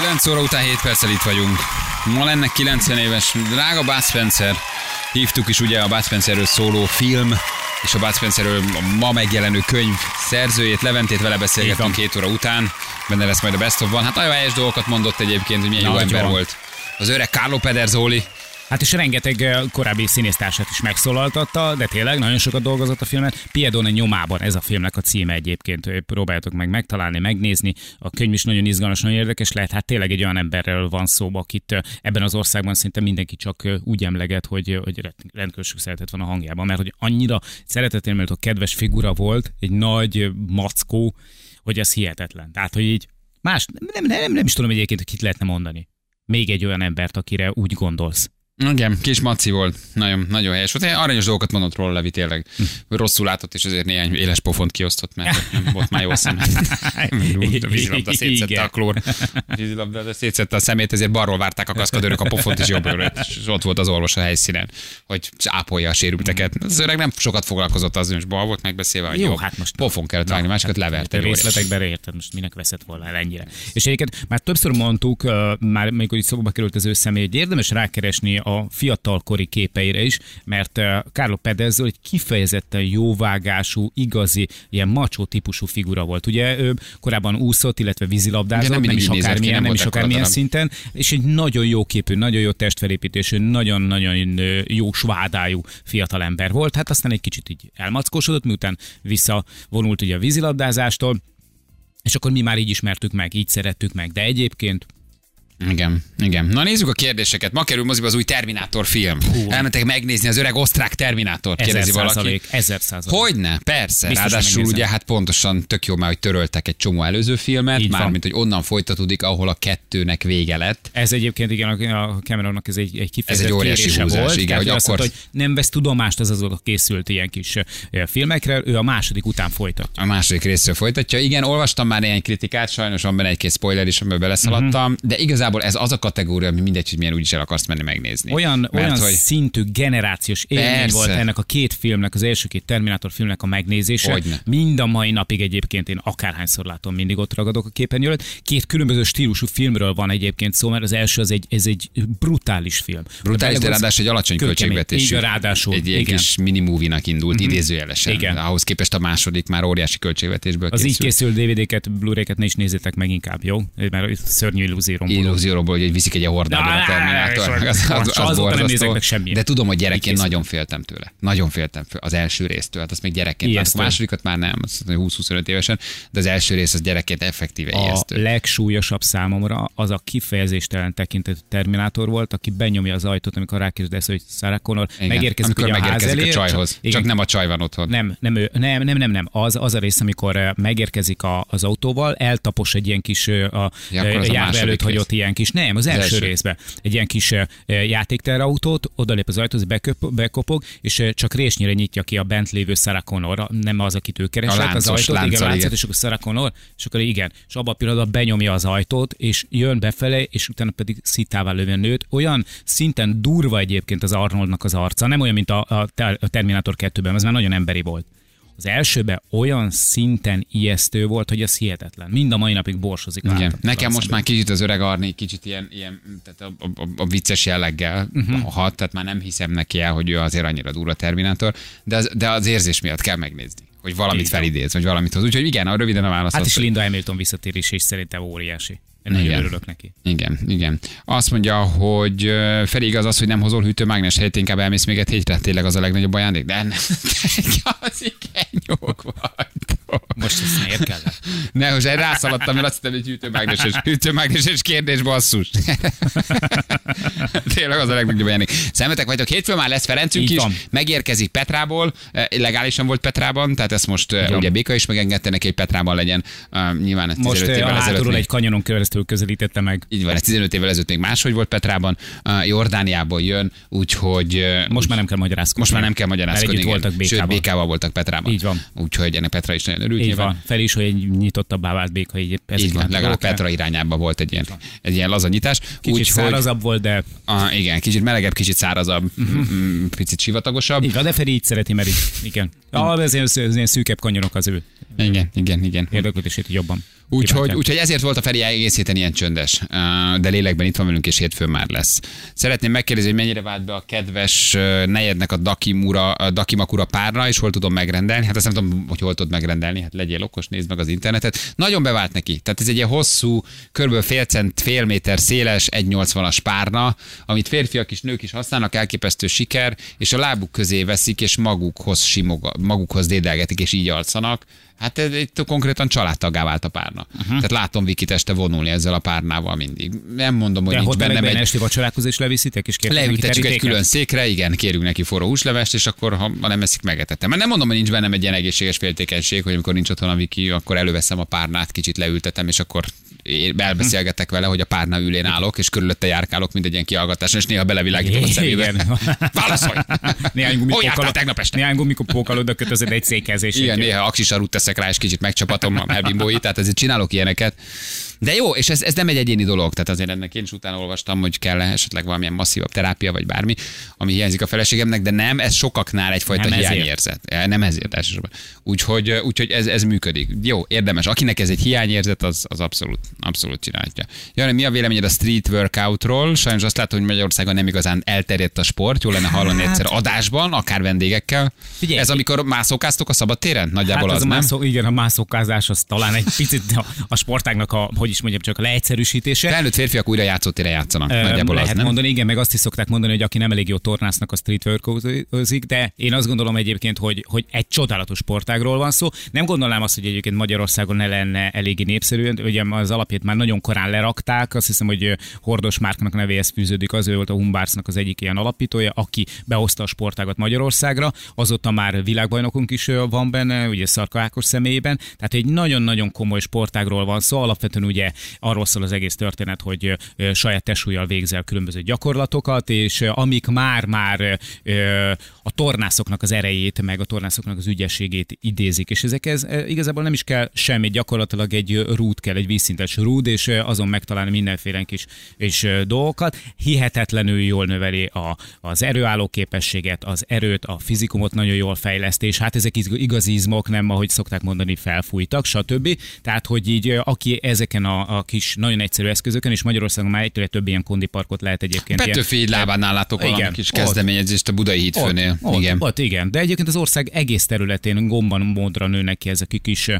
9 óra után 7 perccel itt vagyunk. Ma lenne 90 éves drága Bud Spencer. Hívtuk is ugye a Bud Spencerről szóló film és a Bud Spencerről ma megjelenő könyv szerzőjét, Leventét vele beszélgettünk két óra után. Benne lesz majd a Best of One. Hát nagyon helyes dolgokat mondott egyébként, hogy milyen jó Nagyon. ember volt. Az öreg Carlo Pederzoli. Hát és rengeteg eh, korábbi színésztársat is megszólaltatta, de tényleg nagyon sokat dolgozott a filmen. Piedone nyomában ez a filmnek a címe egyébként. Ö, Próbáljátok meg megtalálni, megnézni. A könyv is nagyon izgalmas, nagyon érdekes lehet. Hát tényleg egy olyan emberről van szó, akit ö, ebben az országban szinte mindenki csak úgy emleget, hogy, hogy rend- rendkívül sok szeretet van a hangjában, mert hogy annyira szeretetélméltó kedves figura volt, egy nagy mackó, hogy ez hihetetlen. Tehát, hogy így más, nem, nem, nem, nem is tudom egyébként, hogy kit lehetne mondani. Még egy olyan embert, akire úgy gondolsz. Igen, kis maci volt. Nagyon, nagyon helyes volt. Aranyos dolgokat mondott róla Levi tényleg. Rosszul látott, és azért néhány éles pofont kiosztott, mert nem volt már jó szem. A vízilabda szétszette a klór. A vízilabda szétszette a szemét, ezért balról várták a kaszkadőrök a pofont is jobbról. És ott volt az orvos a helyszínen, hogy ápolja a sérülteket. Az öreg nem sokat foglalkozott az, hogy bal volt megbeszélve, hogy Jó, jó, hát most- pofon kellett vágni, másikat levert. Te egy óriási. részletekben érted, most minek veszett volna el ennyire. És egyébként már többször mondtuk, már még hogy szóba került az ő személy, hogy érdemes rákeresni a fiatalkori képeire is, mert uh, Carlo Pedezzo egy kifejezetten jóvágású, igazi, ilyen macsó típusú figura volt. Ugye ő korábban úszott, illetve vízilabdázott, nem nem, is nézett ki, akármilyen, nem nem, is akármilyen szinten, és egy nagyon jó képű, nagyon jó testfelépítésű, nagyon-nagyon jó svádájú fiatalember volt. Hát aztán egy kicsit így elmackósodott, miután visszavonult ugye a vízilabdázástól, és akkor mi már így ismertük meg, így szerettük meg. De egyébként Igen, igen. Na nézzük a kérdéseket. Ma kerül moziba az új Terminátor film. Elmentek megnézni az öreg osztrák Terminátort, kérdezi valaki. százalék, ezer százalék. Hogyne, persze. Biztos, Ráadásul ugye hát pontosan tök jó már, hogy töröltek egy csomó előző filmet, Így mármint, hogy onnan folytatódik, ahol a kettőnek vége lett. Ez egyébként igen, a Cameronnak ez egy, egy kifejezett Ez egy óriási húzás, volt. igen, hogy akkor- mondta, hogy nem vesz tudomást az azok készült ilyen kis filmekre, ő a második után folytatja. A második részről folytatja. Igen, olvastam már ilyen kritikát, sajnos van benne egy-két spoiler is, amiben beleszaladtam, Mhm. uh-huh. de igazából ez az a kategória, ami mindegy, hogy milyen úgyis el akarsz menni megnézni. Olyan, Mert olyan hogy szintű generációs élmény Persze. volt ennek a két filmnek, az első két Terminátor filmnek a megnézése. Hogyne. Mind a mai napig egyébként én akárhányszor látom, mindig ott ragadok a képernyőt. Két különböző stílusú filmről van egyébként szó, mert az első az egy, ez egy brutális film. Brutális, de ráadásul egy alacsony költségvetésű. Ráadásul. Egy igen. kis mini movie-nak indult, uh-huh. idézőjelesen. Igen. Ahhoz képest a második már óriási költségvetésből Az így készült. DVD-ket, Blu-ray-ket ne is nézzétek meg inkább, jó? Mert szörnyű illúzióm. Illúzióról, hogy viszik egy hordában a Terminátor. Az, az, az, nem borzasztó. nézek meg semmit. De tudom, hogy gyerekként nagyon féltem tőle. Nagyon féltem az első résztől. Hát azt még gyerekként. Hát a másodikat már nem, azt mondom, hogy 20-25 évesen, de az első rész az gyerekként effektíve A ijesztő. legsúlyosabb számomra az a kifejezéstelen tekintetű Terminátor volt, aki benyomja az ajtót, amikor rákérdez, hogy Sarah Connor Igen. megérkezik, Amikor ugye a ház megérkezik elé, a csajhoz. Csak, igen, nem a csaj van otthon. nem, nem, ő, nem, nem, nem, nem. Az, az a rész, amikor eh, megérkezik a, az autóval, eltapos egy ilyen kis eh, a Ja, az a második előtt hagyott ilyen kis, nem, az, első, első. részben. Egy ilyen kis eh, játékterautót, odalép az ajtóhoz, beköp, bekopog, és eh, csak résnyire nyitja ki a bent lévő Sarah Connor, nem az, akit ő keresett, A az ajtót, igen, lánccal, a láncot, igen. és akkor Sarah Connor, és akkor igen, és abban a pillanatban benyomja az ajtót, és jön befele, és utána pedig szitává lövi a nőt. Olyan szinten durva egyébként az Arnoldnak az arca, nem olyan, mint a, a, a Terminator 2-ben, az már nagyon emberi volt. Az elsőben olyan szinten ijesztő volt, hogy ez hihetetlen. Mind a mai napig borsozik. Igen. Nekem most már kicsit az öreg Arni, kicsit ilyen, ilyen tehát a, a, a, vicces jelleggel uh-huh. hat, tehát már nem hiszem neki el, hogy ő azért annyira durva Terminátor, de az, de az érzés miatt kell megnézni, hogy valamit felidéz, vagy valamit hoz. Úgyhogy igen, a röviden a válasz Hát is hogy- Linda Hamilton visszatérés és szerintem óriási. Én nagyon Igen. örülök neki. Igen, igen. Azt mondja, hogy Feri igaz az, hogy nem hozol hűtőmágnes helyett, inkább elmész még egy hétre. Tényleg az a legnagyobb ajándék? De nem. az kenyók vagytok. Most ezt miért kellett? Ne, most rászaladtam, mert azt hittem, hogy hűtőmágneses, hűtőmágneses kérdés basszus. Tényleg az a legnagyobb ajándék. Szemetek vagytok, hétfőn már lesz Ferencünk is, megérkezik Petrából, legálisan volt Petrában, tehát ezt most van. ugye Béka is megengedte neki, hogy Petrában legyen. Uh, nyilván Most 15 eh, a évvel ezelőtt egy kanyonon keresztül közelítette meg. így van, ez 15 évvel ezelőtt még máshogy volt Petrában, Jordániából jön, úgyhogy... Most már nem kell magyarázkodni. most már nem kell Mert magyarázkodni. igen. voltak Sőt, békával. voltak Petrában. Így van. Úgyhogy ennek Petra is nagyon örült. Így nyilván. van. Fel is, hogy egy nyitottabbá vált béka, így Így van, legalább dolgokra. Petra irányába volt egy ilyen, egy ilyen lazanyítás. Kicsit Úgyhogy, szárazabb volt, de ah, igen, kicsit melegebb, kicsit szárazabb, mm, picit sivatagosabb. van, de Feri így szereti, mert így, igen. Ah, ez ilyen szűkebb kanyarok az ő Igen, igen, igen. érdeklődését jobban. Úgyhogy, úgyhogy ezért volt a Feri egész héten ilyen csöndes, de lélekben itt van velünk, és hétfőn már lesz. Szeretném megkérdezni, hogy mennyire vált be a kedves negyednek a Dakimura, a Dakimakura párna, és hol tudom megrendelni. Hát azt nem tudom, hogy hol tudod megrendelni, hát legyél okos, nézd meg az internetet. Nagyon bevált neki. Tehát ez egy ilyen hosszú, kb. fél cent, fél méter széles, 1,80-as párna, amit férfiak és nők is használnak, elképesztő siker, és a lábuk közé veszik, és magukhoz simog, magukhoz dédelgetik, és így alszanak Hát ez itt konkrétan családtagá vált a párna. Uh-huh. Tehát látom Vikit este vonulni ezzel a párnával mindig. Nem mondom, hogy De nincs bennem egy... esti vacsorákhoz is leviszitek, és Leültetjük egy külön székre, igen, kérünk neki forró húslevest, és akkor, ha nem eszik, megetettem. Mert nem mondom, hogy nincs bennem egy ilyen egészséges féltékenység, hogy amikor nincs otthon a Viki, akkor előveszem a párnát, kicsit leültetem, és akkor elbeszélgetek vele, hogy a párna ülén állok, és körülötte járkálok, mint egy ilyen kiallgatáson, és néha belevilágítom a szemébe. Válaszolj! Néhány gumikókkal, tegnap este? Néhány oda kötözöd egy székezés. Igen, néha aksisarút teszek rá, és kicsit megcsapatom a Melbimbóit, tehát ezért csinálok ilyeneket. De jó, és ez, ez nem egy egyéni dolog, tehát azért ennek én is utána olvastam, hogy kell esetleg valamilyen masszívabb terápia, vagy bármi, ami hiányzik a feleségemnek, de nem, ez sokaknál egyfajta nem hiányérzet. Ezért. Nem ezért elsősorban. Úgyhogy, úgyhogy ez, ez működik. Jó, érdemes. Akinek ez egy hiányérzet, az, az abszolút, abszolút csinálja. Jani, mi a véleményed a street workoutról? Sajnos azt látom, hogy Magyarországon nem igazán elterjedt a sport. Jó lenne hallani hát... egyszer adásban, akár vendégekkel. Figyelj, ez amikor mászókáztok a szabadtéren? Nagyjából hát az, az, nem? Mászó, igen, a mászókázás az talán egy picit a, a sportágnak a, hogy is mondjam, csak a leegyszerűsítése. Felnőtt férfiak újra játszótére játszanak. Ö, nagyjából lehet az, nem? mondani, igen, meg azt is szokták mondani, hogy aki nem elég jó tornásznak, a street workozik, de én azt gondolom egyébként, hogy, hogy egy csodálatos sportágról van szó. Nem gondolnám azt, hogy egyébként Magyarországon ne lenne eléggé népszerű. Ugye az alapját már nagyon korán lerakták, azt hiszem, hogy Hordos Márknak nevéhez fűződik, az ő volt a Humbársnak az egyik ilyen alapítója, aki behozta a sportágat Magyarországra. Azóta már világbajnokunk is van benne, ugye Szarka Ákos személyében. Tehát egy nagyon-nagyon komoly sportágról van szó. Alapvetően ugye arról szól az egész történet, hogy saját testsúlyjal végzel különböző gyakorlatokat, és amik már-már a tornászoknak az erejét, meg a tornászoknak az ügyességét idézik, és ezekhez igazából nem is kell semmi, gyakorlatilag egy rút kell, egy vízszintes rúd, és azon megtalálni mindenféle kis és dolgokat. Hihetetlenül jól növeli a, az erőálló képességet, az erőt, a fizikumot nagyon jól fejlesztés. Hát ezek igazi izmok, nem ahogy szokták mondani, felfújtak, stb. Tehát, hogy így aki ezeken a, a kis nagyon egyszerű eszközökön, és Magyarországon már egyre több ilyen kondiparkot lehet egyébként. Petőfi ilyen, lábánál látok valami igen, kis kezdeményezést a Budai hídfőnél. Ott, igen. Ott, igen. De egyébként az ország egész területén gomban módra nőnek ki ezek a kis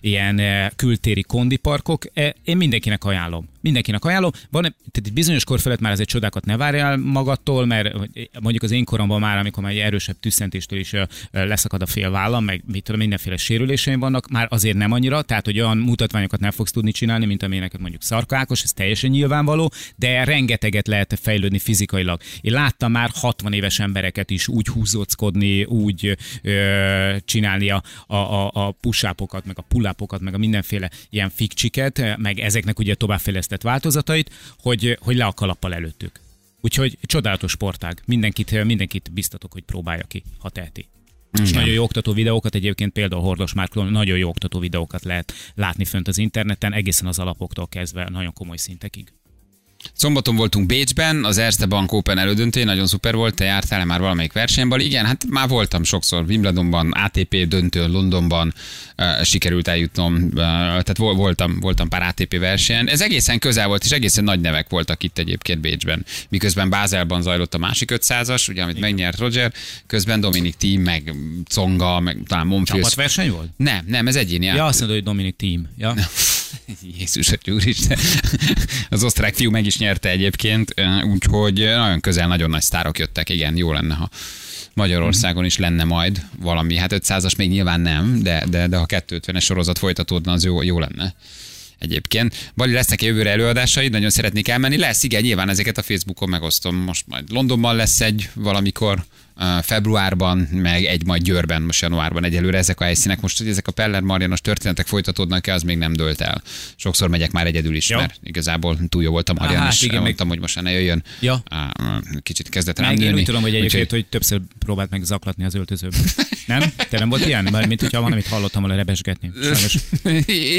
ilyen kültéri kondiparkok. Én mindenkinek ajánlom mindenkinek ajánlom. Van, tehát egy bizonyos kor felett már egy csodákat ne várjál magadtól, mert mondjuk az én koromban már, amikor már egy erősebb tüsszentéstől is leszakad a fél vállam, meg mit tudom, mindenféle sérüléseim vannak, már azért nem annyira, tehát hogy olyan mutatványokat nem fogsz tudni csinálni, mint amilyeneket mondjuk szarkákos, ez teljesen nyilvánvaló, de rengeteget lehet fejlődni fizikailag. Én láttam már 60 éves embereket is úgy húzóckodni, úgy ö, csinálni a, a, a, a pusápokat, meg a pullápokat, meg a mindenféle ilyen fikcsiket, meg ezeknek ugye továbbfejleszteni fejlesztett változatait, hogy, hogy le a kalappal előttük. Úgyhogy csodálatos sportág. Mindenkit, mindenkit biztatok, hogy próbálja ki, ha teheti. Igen. És nagyon jó oktató videókat, egyébként például Hordos Márkról nagyon jó oktató videókat lehet látni fönt az interneten, egészen az alapoktól kezdve nagyon komoly szintekig. Szombaton voltunk Bécsben, az Erste Bank Open elődöntő, nagyon szuper volt, te jártál már valamelyik versenyben? Igen, hát már voltam sokszor Wimbledonban, ATP döntő Londonban uh, sikerült eljutnom, uh, tehát voltam, voltam pár ATP versenyen. Ez egészen közel volt, és egészen nagy nevek voltak itt egyébként Bécsben. Miközben Bázelban zajlott a másik 500-as, ugye, amit Igen. megnyert Roger, közben Dominik Team, meg Conga, meg talán Monfils. verseny volt? Nem, nem, ez egyéni. Ja, azt mondod, hogy Dominik Team. Ja. Jézus, úristen. Az osztrák fiú meg is nyerte egyébként, úgyhogy nagyon közel nagyon nagy sztárok jöttek. Igen, jó lenne, ha Magyarországon is lenne majd valami. Hát 500-as még nyilván nem, de, de, de ha 250-es sorozat folytatódna, az jó, jó lenne egyébként. Bali, lesznek jövőre előadásaid, nagyon szeretnék elmenni. Lesz, igen, nyilván ezeket a Facebookon megosztom. Most majd Londonban lesz egy valamikor, februárban, meg egy majd Győrben most januárban egyelőre ezek a helyszínek. Most, hogy ezek a Peller Marianos történetek folytatódnak-e, az még nem dölt el. Sokszor megyek már egyedül is, ja. mert igazából túl jó voltam Marian, és igen, mondtam, meg... hogy most ne jöjjön. Ja. Kicsit kezdett rám Én úgy tudom, hogy egyébként, hogy többször próbált meg zaklatni az öltözőben. Nem? Te nem volt ilyen? Mert mint hogyha van, amit hallottam volna rebesgetni. Sajnos.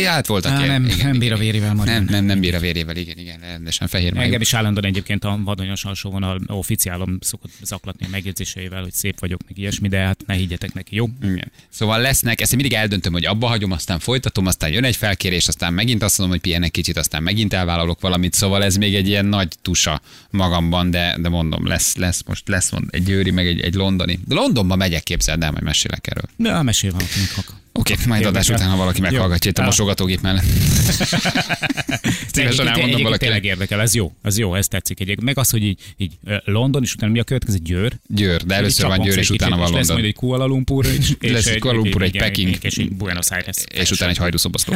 hát voltak Á, ilyen. Nem, igen, nem bír a vérével, Marian. Nem, nem, nem bír a vérével, igen, igen, rendesen fehér Engem is állandóan egyébként a vadonyos alsóvonal oficiálom szokott zaklatni a megjegyzései karakterével, hogy szép vagyok, meg ilyesmi, de hát ne higgyetek neki, jó? Igen. Szóval lesznek, ezt én mindig eldöntöm, hogy abba hagyom, aztán folytatom, aztán jön egy felkérés, aztán megint azt mondom, hogy pihenek kicsit, aztán megint elvállalok valamit, szóval ez még egy ilyen nagy tusa magamban, de, de mondom, lesz, lesz most lesz mond, egy győri, meg egy, egy londoni. De Londonba megyek, képzeld el, majd mesélek erről. De mesél valakinek Oké, okay, majd adás után, ha valaki meghallgatja itt a mosogatógép mellett. Szívesen elmondom valaki. Tényleg érdekel, ez jó, ez jó, ez tetszik egyébként. Meg az, hogy így, így London, és utána mi a következő? Győr? Győr, de először van Győr, és utána van London. Lesz majd egy Kuala Lumpur, és, lesz egy Kuala Lumpur, egy Peking, és egy Buenos Aires. És utána egy hajdúszobasztó.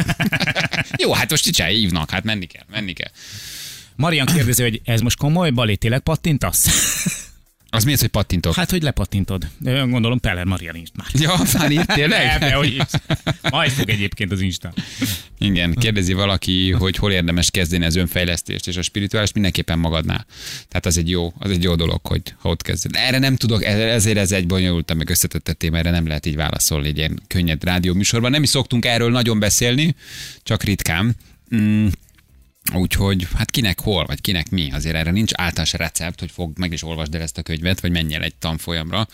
jó, hát most csicsáj, hívnak, hát menni kell, menni kell. Marian kérdezi, hogy ez most komoly, Bali, tényleg pattintasz? Az mi az, hogy pattintok? Hát, hogy lepattintod. Gondolom Peller Maria nincs már. Ja, már írt tényleg? Nem, hogy Majd fog egyébként az Insta. Igen, kérdezi valaki, hogy hol érdemes kezdeni az önfejlesztést, és a spirituális mindenképpen magadnál. Tehát az egy jó, az egy jó dolog, hogy ha ott kezded. Erre nem tudok, ezért ez egy bonyolult, meg összetett téma, erre nem lehet így válaszolni egy ilyen könnyed rádió műsorban. Nem is szoktunk erről nagyon beszélni, csak ritkán. Mm Úgyhogy hát kinek hol, vagy kinek mi, azért erre nincs általános recept, hogy fog, meg is olvasd el ezt a könyvet, vagy menjél egy tanfolyamra.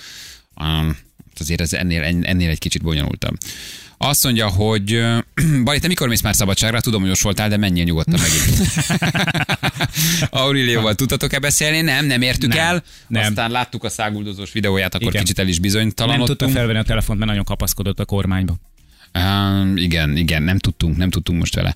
Um, azért ez ennél, ennél egy kicsit bonyolultabb. Azt mondja, hogy Bali, te mikor mész már szabadságra? Tudom, hogy most voltál, de menjél nyugodtan megint. Aurilióval tudtatok-e beszélni? Nem, nem értük nem, el. Nem. Aztán láttuk a száguldozós videóját, akkor Igen. kicsit el is bizonytalanodtunk. Nem tudta felvenni a telefont, mert nagyon kapaszkodott a kormányba. Uh, igen, igen, nem tudtunk, nem tudtunk most vele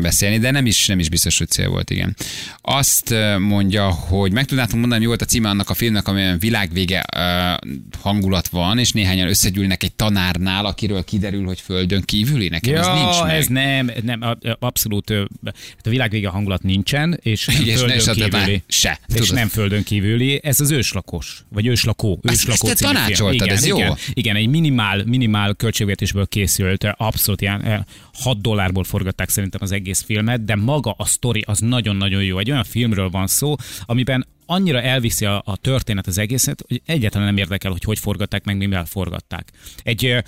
beszélni, de nem is, nem is biztos, hogy cél volt, igen. Azt mondja, hogy meg tudnátok mondani, mi volt a címe annak a filmnek, amilyen világvége uh, hangulat van, és néhányan összegyűlnek egy tanárnál, akiről kiderül, hogy földön kívüli. Nekem ja, ez nincs meg. ez nem, nem, abszolút a világvége hangulat nincsen, és nem és földön ne, kívüli. Se. És tudod. nem földön kívüli, ez az őslakos, vagy őslakó. őslakó ezt, ezt te tanácsoltad, igen, ez jó? Igen, igen, egy minimál, minimál költségvetésből készült volt, abszolút ilyen 6 dollárból forgatták szerintem az egész filmet, de maga a sztori az nagyon-nagyon jó. Egy olyan filmről van szó, amiben annyira elviszi a, a történet az egészet, hogy egyáltalán nem érdekel, hogy hogy forgatták meg, mivel forgatták. Egy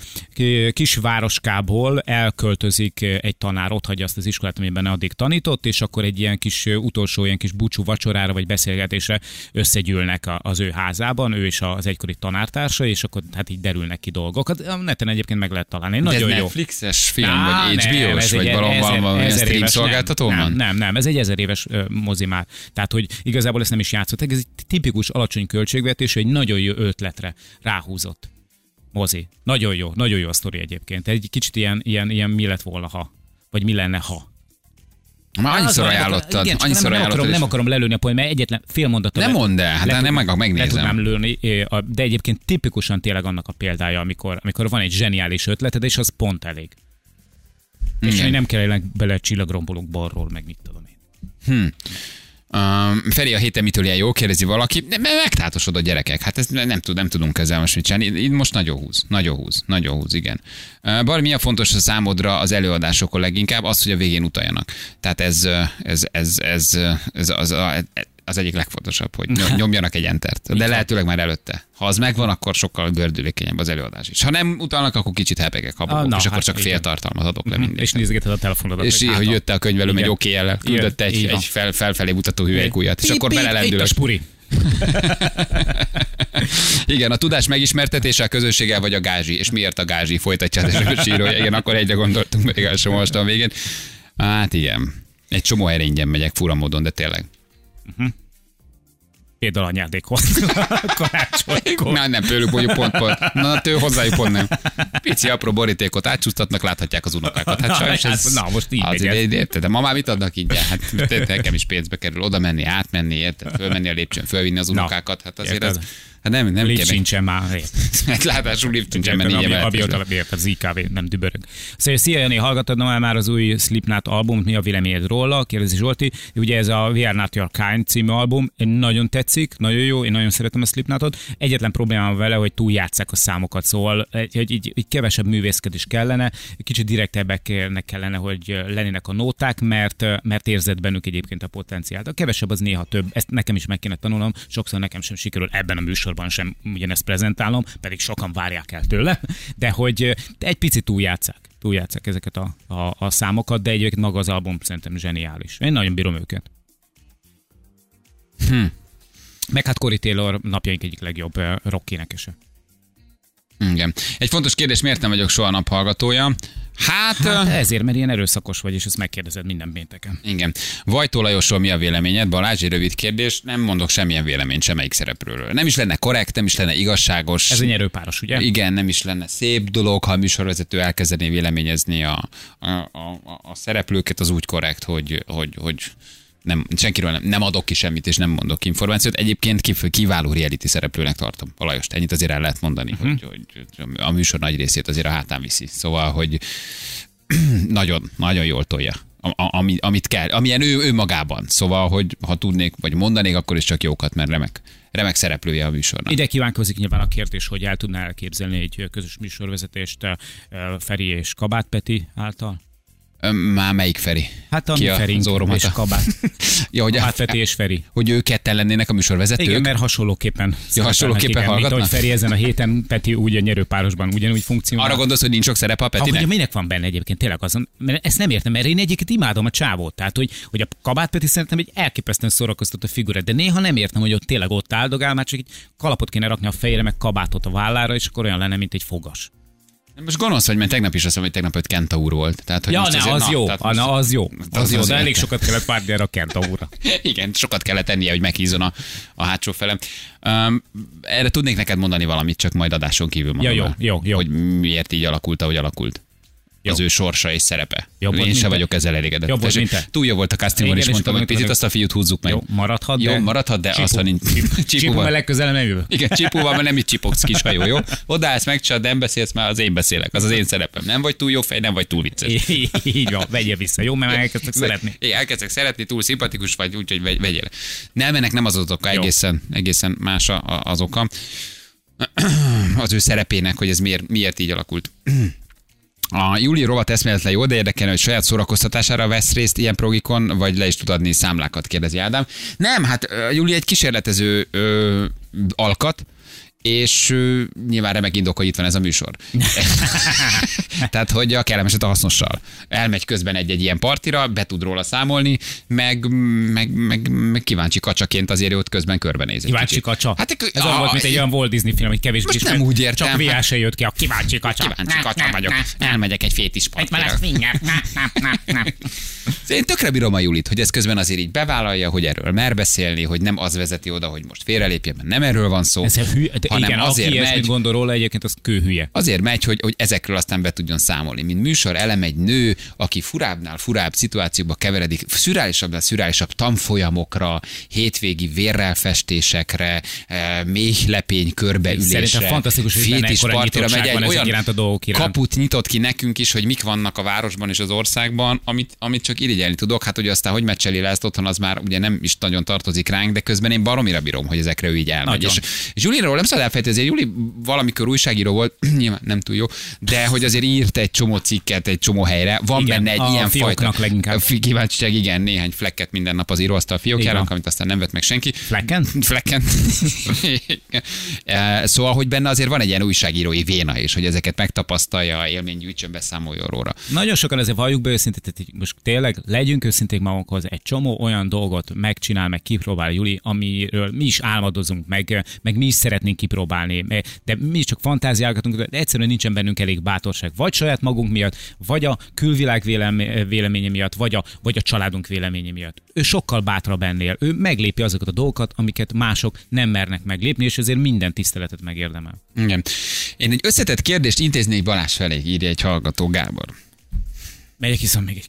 kis városkából elköltözik egy tanár, ott hagyja azt az iskolát, amiben addig tanított, és akkor egy ilyen kis utolsó, ilyen kis búcsú vacsorára vagy beszélgetésre összegyűlnek az ő házában, ő és az egykori tanártársa, és akkor hát így derülnek ki dolgok. A neten egyébként meg lehet találni. Nagyon De ez jó. Netflixes film, Á, vagy HBO-s, vagy valami stream szolgáltató nem, nem, nem, ez egy ezer éves mozi már. Tehát, hogy igazából ezt nem is játsz játszottak. Ez egy tipikus alacsony költségvetés, egy nagyon jó ötletre ráhúzott mozi. Nagyon jó, nagyon jó a sztori egyébként. Egy kicsit ilyen, ilyen, ilyen mi lett volna, ha. Vagy mi lenne, ha. Már annyiszor ajánlottad. Igen, annyiszor nem, nem, akarom, nem akarom lelőni a poén, mert egyetlen fél mondatot. Nem mondd el, hát le, nem meg megnézem. Le tudnám lőni, de egyébként tipikusan tényleg annak a példája, amikor, amikor van egy zseniális ötleted, és az pont elég. Igen. És nem kell bele csillagrombolók balról, meg mit tudom én. Hm. Um, Feri a héten mitől ilyen jó, kérdezi valaki. De megtátosod a gyerekek. Hát ezt nem, tud, nem tudunk ezzel most mit csinálni. Itt most nagyon húz, nagyon húz, nagyon húz, igen. Uh, Bár mi a fontos a számodra az előadásokon leginkább? Az, hogy a végén utaljanak. Tehát ez, ez, ez, ez, ez az, az egyik legfontosabb, hogy nyomjanak egy entert. De lehetőleg már előtte. Ha az megvan, akkor sokkal gördülékenyebb az előadás is. Ha nem utalnak, akkor kicsit hepegek, habogok, ah, és akkor hát csak fél tartalmat adok le mhm. mindig. És nézgeted a telefonodat. És így, hogy jött a könyvelő egy oké jellel, küldött egy, egy fel, felfelé mutató hüvelykújat, és akkor belelendülök. spuri. Igen, a tudás megismertetése a közösséggel vagy a gázsi. És miért a gázsi? Folytatja a sírója. Igen, akkor egyre gondoltunk még el most a végén. Hát igen. Egy csomó helyre ingyen megyek fura módon, de tényleg. Uh-huh. Például anyádékot. Karácsonykor. Na, nem, tőlük mondjuk pont, pont. Na, tő hozzájuk pont nem. Pici apró borítékot átcsúsztatnak, láthatják az unokákat. Hát sajnos ez, na, most így az érted, de ma már mit adnak így? Hát nekem is pénzbe kerül oda menni, átmenni, érted? Fölmenni a lépcsőn, fölvinni az unokákat. Hát azért ez, Hát nem, nem lift sincsen már. Hát látásul lift sincsen, mert így Amióta az IKV nem dübörög. Szóval szia Jani, hallgatod már az új Slipknot albumot, mi a véleményed róla? Kérdezi Zsolti. Ugye ez a We Are Not Your Kind című album, nagyon tetszik, nagyon jó, én nagyon szeretem a Slipknotot. Egyetlen problémám vele, hogy túljátszák a számokat, szóval egy, egy, egy kevesebb művészkedés kellene, kicsit direktebbeknek kellene, hogy lennének a nóták, mert, mert érzed bennük egyébként a potenciált. A kevesebb az néha több, ezt nekem is meg kéne tanulnom, sokszor nekem sem sikerül ebben a műsorban műsorban sem ugyanezt prezentálom, pedig sokan várják el tőle, de hogy egy picit túljátszák túljátszák ezeket a, a, a számokat, de egyébként maga az album szerintem zseniális. Én nagyon bírom őket. Hm. Meg hát Cory Taylor napjaink egyik legjobb uh, rock énekese. Igen. Egy fontos kérdés, miért nem vagyok soha naphallgatója? Hát, hát ezért, mert ilyen erőszakos vagy, és ezt megkérdezed minden pénteken. Igen. Vajtó Lajosról mi a véleményed? Balázs, egy rövid kérdés. Nem mondok semmilyen véleményt semmelyik szereplőről. Nem is lenne korrekt, nem is lenne igazságos. Ez egy nyerőpáros, ugye? Igen, nem is lenne szép dolog, ha a műsorvezető elkezdené véleményezni a, a, a, a szereplőket, az úgy korrekt, hogy, hogy, hogy nem, senkiről nem, nem adok ki semmit, és nem mondok információt. Egyébként kiváló reality szereplőnek tartom a Lajost. Ennyit azért el lehet mondani, uh-huh. hogy, hogy, a műsor nagy részét azért a hátán viszi. Szóval, hogy nagyon, nagyon jól tolja. Ami, amit kell, amilyen ő, ő magában. Szóval, hogy ha tudnék, vagy mondanék, akkor is csak jókat, mert remek, remek szereplője a műsornak. Ide kívánkozik nyilván a kérdés, hogy el tudná elképzelni egy közös műsorvezetést eh, Feri és Kabát Peti által? Már melyik Feri? Hát a Ki Feri és Kabát. ja, hogy Feti és Feri. Hogy ők ketten lennének a műsorvezetők? Igen, mert hasonlóképpen. Ja, hasonlóképpen hallgatnak? Mint, hogy Feri ezen a héten, Peti úgy a nyerőpárosban ugyanúgy funkcionál. Arra gondolsz, hogy nincs sok szerepe a Petinek? Ah, minek van benne egyébként, tényleg azon, mert ezt nem értem, mert én egyébként imádom a csávót. Tehát, hogy, hogy a Kabát Peti szerintem egy elképesztően szórakoztató figura, de néha nem értem, hogy ott tényleg ott áldogál, már csak egy kalapot kéne rakni a fejére, meg kabátot a vállára, és akkor olyan lenne, mint egy fogas. Most gonosz vagy, mert tegnap is azt mondom, hogy tegnap öt Kentaur volt. Tehát, hogy ja, most ne, azért, az, na, jó, most, na, az jó, az, az jó, de elég sokat kellett várni erre a Kentaurra. Igen, sokat kellett tennie, hogy meghízon a, a hátsó felem. Um, erre tudnék neked mondani valamit, csak majd adáson kívül Ja, jó, jó, jó. Hogy miért így alakult, ahogy alakult. Jó. az ő sorsa és szerepe. Jobb Én sem vagyok ezzel elégedett. Jobb mint te. Túl jó volt a castingban, és mondtam, hogy picit azt a fiút húzzuk meg. Jó, maradhat, jó, de... maradhat, de azt, ha nincs. Csipúval legközelebb nem jövő. Igen, csipúval, mert nem itt csipogsz kis hajó, jó? Odaállsz, megcsad, nem beszélsz, már az én beszélek. Az az én szerepem. Nem vagy túl jó fej, nem vagy túl vicces. Így van, vegyél vissza, jó? Mert elkezdtek szeretni. Igen, elkezdtek szeretni, túl szimpatikus vagy, úgyhogy vegyél. Nem, ennek nem az az oka, egészen, egészen más az oka. Az ő szerepének, hogy ez miért, miért így alakult. A Júli rovat eszméletlen jó, de érdekelne, hogy saját szórakoztatására vesz részt ilyen progikon, vagy le is tud adni számlákat, kérdezi Ádám. Nem, hát Júli egy kísérletező ö, alkat, és uh, nyilván remek indok, hogy itt van ez a műsor. Tehát, hogy a kellemeset a hasznossal. Elmegy közben egy-egy ilyen partira, be tud róla számolni, meg, meg, meg, meg kíváncsi kacsaként azért ott közben körbenéz. Kíváncsi kacsa? Hát, ez a, volt, mint egy olyan Walt Disney film, hogy kevésbé most nem úgy értem. Csak VA se jött ki a kíváncsi kacsa. Kíváncsi kacsa vagyok. Elmegyek egy fétis partira. Én tökre bírom a Julit, hogy ez közben azért így bevállalja, hogy erről mer beszélni, hogy nem az vezeti oda, hogy most félrelépjen, mert nem erről van szó. Ez hű, hanem igen, azért aki megy, gondol róla, egyébként az kőhülye. Azért megy, hogy, hogy ezekről aztán be tudjon számolni. Mint műsor elem egy nő, aki furábbnál furább szituációkba keveredik, szürálisabbnál szürálisabb tanfolyamokra, hétvégi vérrelfestésekre, eh, méhlepény körbeülésre. Szerintem fantasztikus, hogy fétis partira megy egy olyan iránt a dolgok iránt. kaput nyitott ki nekünk is, hogy mik vannak a városban és az országban, amit, amit csak irigyelni tudok. Hát, hogy aztán hogy meccseli le ezt otthon, az már ugye nem is nagyon tartozik ránk, de közben én baromira bírom, hogy ezekre ő így elmegy. Nagyon. És, Juliról nem szabad elfejteni, Júli valamikor újságíró volt, nyilván nem túl jó, de hogy azért írt egy csomó cikket egy csomó helyre. Van igen, benne egy ilyen fajta leginkább. kíváncsiság, igen, néhány flekket minden nap az íróasztal fiókjára, amit aztán nem vett meg senki. Flecken? Flecken. E, szóval, hogy benne azért van egy ilyen újságírói véna is, hogy ezeket megtapasztalja, élmény gyűjtsön, beszámoljon róla. Nagyon sokan ezért valljuk be őszintén, tehát most tényleg legyünk őszinték magunkhoz, egy csomó olyan dolgot megcsinál, meg kipróbál Juli, amiről mi is álmodozunk, meg, meg mi is szeretnénk kipróbálni, de mi csak fantáziálgatunk, de egyszerűen nincsen bennünk elég bátorság. Vagy saját magunk miatt, vagy a külvilág véleménye miatt, vagy a, vagy a családunk véleménye miatt. Ő sokkal bátrabb ennél. Ő meglépi azokat a dolgokat, amiket mások nem mernek meglépni, és ezért minden tiszteletet megérdemel. Igen. Én egy összetett kérdést intéznék Balázs felé, írja egy hallgató Gábor. Megyek iszom még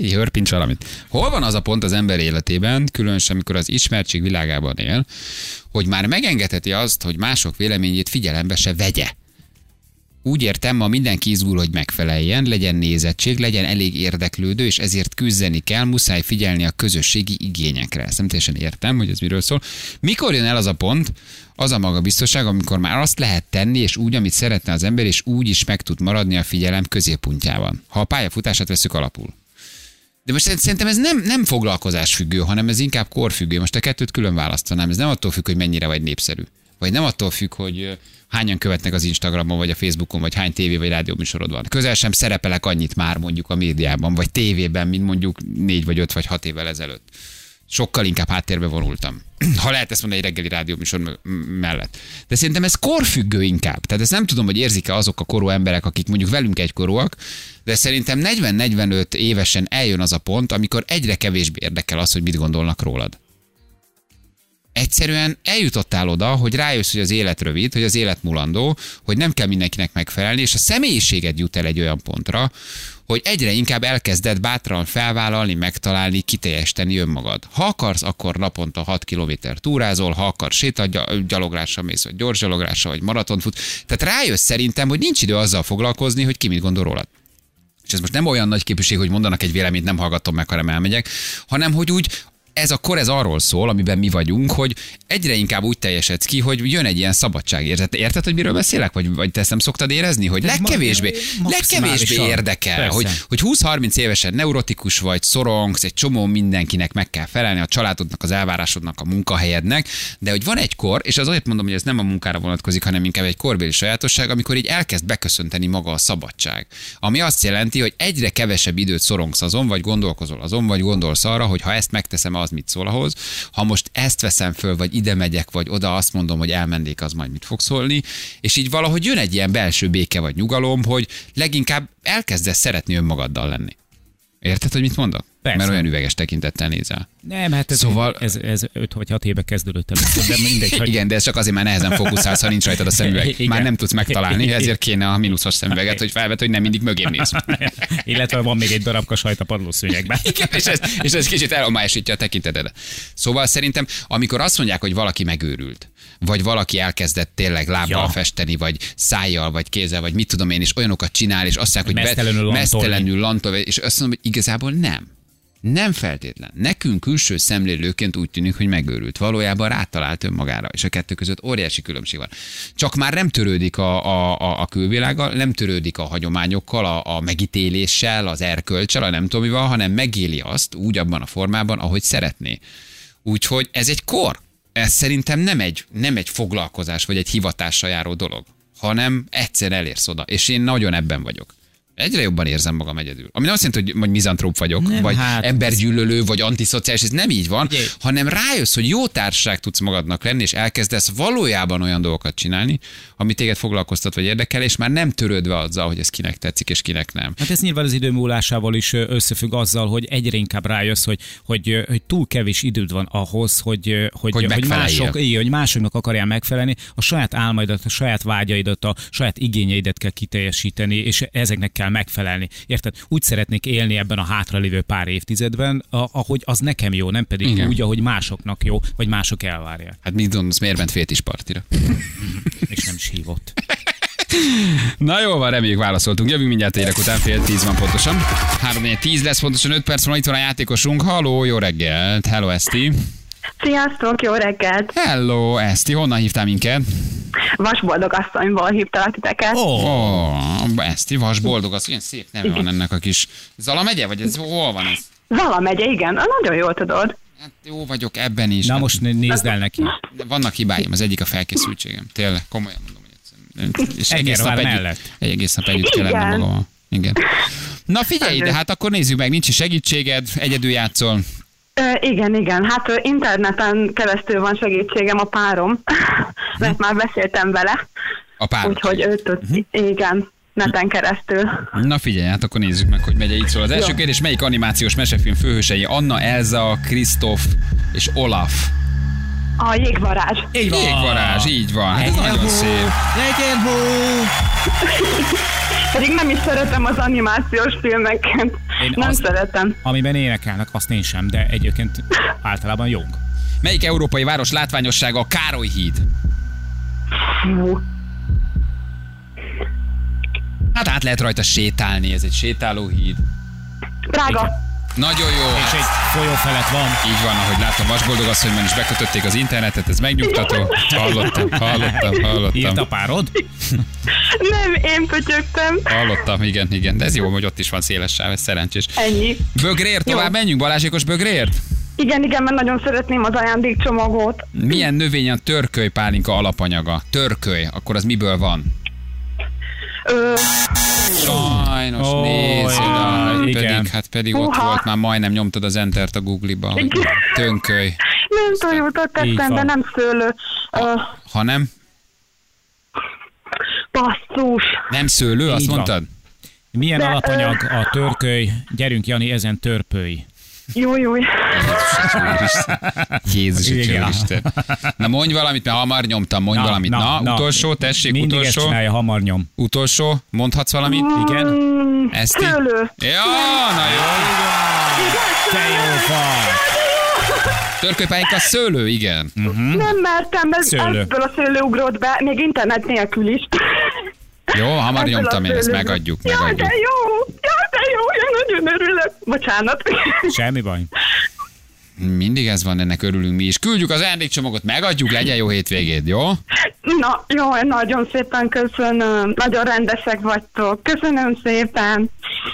egy Hörpincs valamit. Hol van az a pont az ember életében, különösen amikor az ismertség világában él, hogy már megengedheti azt, hogy mások véleményét figyelembe se vegye? Úgy értem, ma mindenki izgul, hogy megfeleljen, legyen nézettség, legyen elég érdeklődő, és ezért küzdeni kell, muszáj figyelni a közösségi igényekre. Ezt nem teljesen értem, hogy ez miről szól. Mikor jön el az a pont, az a magabiztosság, amikor már azt lehet tenni, és úgy, amit szeretne az ember, és úgy is meg tud maradni a figyelem középpontjában. Ha a pályafutását veszük alapul. De most szerintem ez nem, nem foglalkozás függő, hanem ez inkább korfüggő. Most a kettőt külön választanám. Ez nem attól függ, hogy mennyire vagy népszerű. Vagy nem attól függ, hogy hányan követnek az Instagramon, vagy a Facebookon, vagy hány tévé vagy rádió műsorod van. Közel sem szerepelek annyit már mondjuk a médiában, vagy tévében, mint mondjuk négy vagy öt vagy hat évvel ezelőtt. Sokkal inkább háttérbe vonultam. Ha lehet ezt mondani egy reggeli rádióműsor mellett. De szerintem ez korfüggő inkább. Tehát ezt nem tudom, hogy érzik-e azok a korú emberek, akik mondjuk velünk egykorúak, de szerintem 40-45 évesen eljön az a pont, amikor egyre kevésbé érdekel az, hogy mit gondolnak rólad egyszerűen eljutottál oda, hogy rájössz, hogy az élet rövid, hogy az élet mulandó, hogy nem kell mindenkinek megfelelni, és a személyiséged jut el egy olyan pontra, hogy egyre inkább elkezded bátran felvállalni, megtalálni, kiteljesíteni önmagad. Ha akarsz, akkor naponta 6 km túrázol, ha akarsz sétagyalográsra mész, vagy gyors gyalográsra, vagy maratont fut. Tehát rájössz szerintem, hogy nincs idő azzal foglalkozni, hogy ki mit gondol rólad. És ez most nem olyan nagy képviség, hogy mondanak egy véleményt, nem hallgatom meg, hanem elmegyek, hanem hogy úgy ez a kor ez arról szól, amiben mi vagyunk, hogy egyre inkább úgy teljesedsz ki, hogy jön egy ilyen szabadságérzet. Érted, hogy miről beszélek? Vagy, vagy te ezt nem szoktad érezni? Hogy legkevésbé, legkevésbé érdekel, hogy, hogy 20-30 évesen neurotikus vagy, szorongsz, egy csomó mindenkinek meg kell felelni, a családodnak, az elvárásodnak, a munkahelyednek, de hogy van egy kor, és az azért mondom, hogy ez nem a munkára vonatkozik, hanem inkább egy korbéli sajátosság, amikor így elkezd beköszönteni maga a szabadság. Ami azt jelenti, hogy egyre kevesebb időt szorongsz azon, vagy gondolkozol azon, vagy gondolsz arra, hogy ha ezt megteszem, az mit szól ahhoz. Ha most ezt veszem föl, vagy ide megyek, vagy oda azt mondom, hogy elmennék, az majd mit fog szólni. És így valahogy jön egy ilyen belső béke vagy nyugalom, hogy leginkább elkezdesz szeretni önmagaddal lenni. Érted, hogy mit mondok? Persze. Mert olyan üveges tekintettel nézel. Nem, hát ez, szóval... ez, ez 5 vagy 6 éve kezdődött először, de mindegy. Hogy... Igen, de ez csak azért már nehezen fókuszálsz, ha nincs rajtad a szemüveg. Igen. Már nem tudsz megtalálni, ezért kéne a mínuszos szemüveget, hogy felvet, hogy nem mindig mögém néz. Illetve van még egy darabka sajt a padlószőnyegben. Igen, és ez, és ez kicsit elomásítja a tekinteted. Szóval szerintem, amikor azt mondják, hogy valaki megőrült, vagy valaki elkezdett tényleg lábbal ja. festeni, vagy szájjal, vagy kézzel, vagy mit tudom én, és olyanokat csinál, és azt mondják, hogy mesztelenül, mesztelenül lantol, és azt mondom, hogy igazából nem. Nem feltétlen. Nekünk külső szemlélőként úgy tűnik, hogy megőrült. Valójában rátalált önmagára, és a kettő között óriási különbség van. Csak már nem törődik a, a, a, a külvilággal, nem törődik a hagyományokkal, a, a megítéléssel, az erkölcsel, a nem tudom mivel, hanem megéli azt úgy abban a formában, ahogy szeretné. Úgyhogy ez egy kor. Ez szerintem nem egy, nem egy foglalkozás vagy egy hivatásra járó dolog, hanem egyszer elérsz oda. És én nagyon ebben vagyok. Egyre jobban érzem magam egyedül. Ami nem azt jelenti, hogy, hogy mizantróp vagyok, nem, vagy hát, embergyűlölő, vagy antiszociális, ez nem így van, Ugye. hanem rájössz, hogy jó társaság tudsz magadnak lenni, és elkezdesz valójában olyan dolgokat csinálni, ami téged foglalkoztat vagy érdekel, és már nem törődve azzal, hogy ez kinek tetszik, és kinek nem. Hát ez nyilván az idő múlásával is összefügg azzal, hogy egyre inkább rájössz, hogy, hogy, hogy túl kevés időd van ahhoz, hogy, hogy, hogy, hogy, mások, így, hogy másoknak akarjál megfelelni, a saját álmaidat, a saját vágyaidat, a saját igényeidet kell kiteljesíteni, és ezeknek kell kell megfelelni. Érted? Úgy szeretnék élni ebben a hátralévő pár évtizedben, ahogy az nekem jó, nem pedig Igen. úgy, ahogy másoknak jó, vagy mások elvárják. Hát mit gondolsz, miért ment fél is partira? És nem is hívott. Na jó van, reméljük válaszoltunk. Jövünk mindjárt érek után, fél tíz van pontosan. Három tíz lesz pontosan, öt perc van, itt van a játékosunk. Halló, jó reggelt. Hello, Eszti. Sziasztok, jó reggelt! Hello, Eszti, honnan hívtál minket? Vasboldog asszonyból hívtalak titeket. Ó, oh, Eszti, Vasboldog asszony, ilyen szép neve van ennek a kis... Zala megye, vagy ez hol van ez? Zala megye, igen, nagyon jól tudod. Hát jó vagyok ebben is. Na hát, most nézd el neki. Vannak hibáim, az egyik a felkészültségem. Tényleg, komolyan mondom, hogy. És egész nap, együtt, egy egész nap együtt kell lenni magam. Igen. Na figyelj, de hát akkor nézzük meg, nincs segítséged, egyedül játszol. Igen, igen. Hát interneten keresztül van segítségem a párom, mert már beszéltem vele. A párom. Úgyhogy ő tud, uh-huh. igen, neten keresztül. Na figyelj, hát akkor nézzük meg, hogy megy így szól. Az első Jó. kérdés, melyik animációs mesefilm főhősei? Anna, Elza, Krisztof és Olaf. A jégvarázs. Így van. Jégvarázs, így van. Hát ez nagyon szép. Legyen hó! Pedig nem is szeretem az animációs filmeket. Én nem azt, szeretem. Amiben énekelnek, azt én sem, de egyébként általában jók. Melyik európai város látványossága a Károly híd? Fú. Hát át lehet rajta sétálni, ez egy sétáló híd. Drága. Igen. Nagyon jó. És egy folyó felett van. Így van, ahogy látom, Vasboldog asszonyban is bekötötték az internetet, ez megnyugtató. Hallottam, hallottam, hallottam. Írt a párod? Nem, én pötyögtem. Hallottam, igen, igen. De ez jó, hogy ott is van széles sáv, ez szerencsés. Ennyi. Bögréért tovább jó. menjünk, Balázsékos bögréért? Igen, igen, mert nagyon szeretném az ajándékcsomagot. Milyen növény a törköly pálinka alapanyaga? Törköly, akkor az miből van? Ö... Sajnos, oh, nézd, ja, pedig pedig, hát pedig ott volt, már majdnem nyomtad az entert a Google-ba, hogy tönköly. Nem tojótot tettem, de nem szőlő. Uh, Ha nem? basszus. Nem szőlő, azt Így van. mondtad? Milyen De, alapanyag a törköly? Gyerünk, Jani, ezen törpőj. Jó, jó. Jézus, Igen. Úristen. Na mondj valamit, mert hamar nyomtam, mondj valamit. Na, utolsó, tessék, Mindig utolsó. csinálja, hamar nyom. Utolsó, mondhatsz valamit? Igen? Mm, Ezt így- szőlő. Ja, na jó. Te jó fa! Törkölypályinka szőlő, igen. Nem mertem, ez Szőlő. ebből a szőlő ugrott be, még internet nélkül is. Jó, hamar nyomtam én, ezt szőlőből. megadjuk, Jaj, megadjuk. de jó! Jaj, de jó! Én nagyon örülök. Bocsánat. Semmi baj. Mindig ez van, ennek örülünk mi is. Küldjük az ajándékcsomagot, megadjuk, legyen jó hétvégéd, jó? Na, jó, nagyon szépen köszönöm. Nagyon rendesek vagytok. Köszönöm szépen.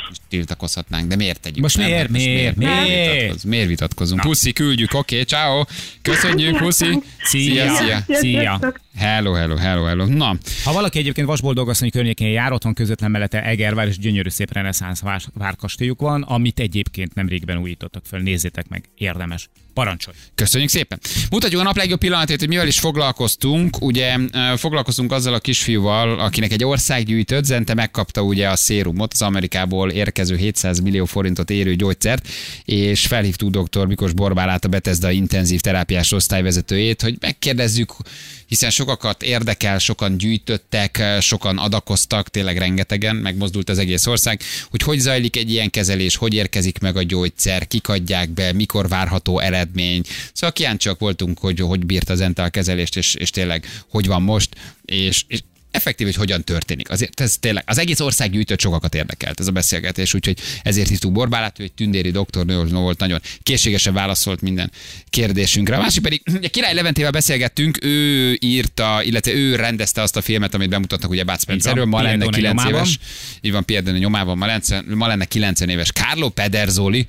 Most tiltakozhatnánk, de miért tegyük? Most nem? miért, most miért, miért, miért? vitatkozunk? Miért vitatkozunk? Puszi, küldjük, oké, ciao. Köszönjük, puszi. Szia. szia. Szia. Sziasztok. Hello, hello, hello, hello. Na, Ha valaki egyébként Vasboldog környékén jár, otthon közvetlen mellette Egervár és gyönyörű szép reneszánsz vár, várkastélyuk van, amit egyébként nem régben újítottak föl. Nézzétek meg, érdemes. Parancsolj! Köszönjük szépen. Mutatjuk a nap legjobb pillanatét, hogy mivel is foglalkoztunk. Ugye foglalkoztunk azzal a kisfiúval, akinek egy ország gyűjtött, Zente megkapta ugye a szérumot, az Amerikából érkező 700 millió forintot érő gyógyszert, és felhívtuk dr. Mikos Borbálát, a Bethesda intenzív terápiás osztályvezetőjét, hogy megkérdezzük, hiszen sokakat érdekel, sokan gyűjtöttek, sokan adakoztak, tényleg rengetegen, megmozdult az egész ország, hogy hogy zajlik egy ilyen kezelés, hogy érkezik meg a gyógyszer, kik adják be, mikor várható eredmény. Szóval kíváncsiak voltunk, hogy hogy bírt az Entel kezelést, és, és tényleg hogy van most, és, és effektív, hogy hogyan történik. Azért ez tényleg, az egész ország gyűjtött sokakat érdekelt ez a beszélgetés, úgyhogy ezért hívtuk Borbálát, ő egy tündéri doktornő volt, nagyon készségesen válaszolt minden kérdésünkre. A másik pedig, ugye Király Leventével beszélgettünk, ő írta, illetve ő rendezte azt a filmet, amit bemutatnak ugye Bud Spencerről, ma lenne Pierdone 9 nyomában. éves. Így van, Pierdone nyomában, ma lenne, ma lenne 90 éves Carlo Pederzoli,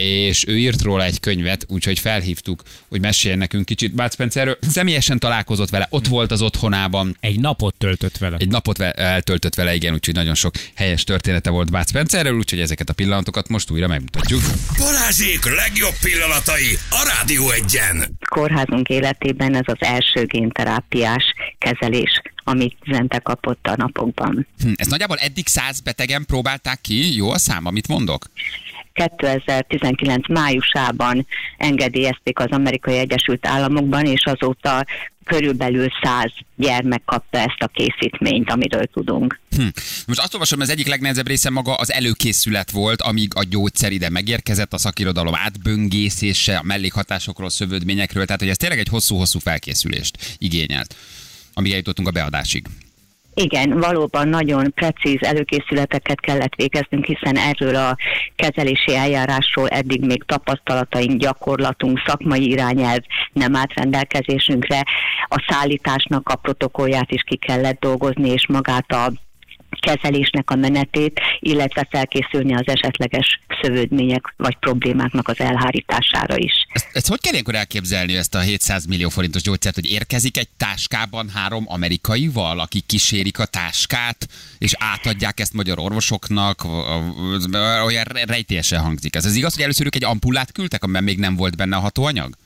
és ő írt róla egy könyvet, úgyhogy felhívtuk, hogy meséljen nekünk kicsit Bud Spencerről. Személyesen találkozott vele, ott volt az otthonában, Egy napot töltött vele. egy napot eltöltött vele, igen, úgyhogy nagyon sok helyes története volt Bud Spencerről, úgyhogy ezeket a pillanatokat most újra megmutatjuk. Balázsék legjobb pillanatai a Rádió egyen. kórházunk életében ez az első génterápiás kezelés, amit Zente kapott a napokban. Hm, ezt nagyjából eddig száz betegen próbálták ki, jó a szám, amit mondok? 2019 májusában engedélyezték az Amerikai Egyesült Államokban, és azóta körülbelül 100 gyermek kapta ezt a készítményt, amiről tudunk. Hm. Most azt olvasom, az egyik legnehezebb része maga az előkészület volt, amíg a gyógyszer ide megérkezett, a szakirodalom átböngészése, a mellékhatásokról, szövődményekről, tehát hogy ez tényleg egy hosszú-hosszú felkészülést igényelt, amíg eljutottunk a beadásig. Igen, valóban nagyon precíz előkészületeket kellett végeznünk, hiszen erről a kezelési eljárásról eddig még tapasztalataink, gyakorlatunk, szakmai irányelv nem állt rendelkezésünkre. A szállításnak a protokollját is ki kellett dolgozni, és magát a kezelésnek a menetét, illetve felkészülni az esetleges szövődmények vagy problémáknak az elhárítására is. Ezt, ezt hogy kell ilyenkor elképzelni ezt a 700 millió forintos gyógyszert, hogy érkezik egy táskában három amerikaival, akik kísérik a táskát, és átadják ezt magyar orvosoknak, olyan rejtélyesen hangzik ez. Ez igaz, hogy először ők egy ampullát küldtek, amiben még nem volt benne a hatóanyag?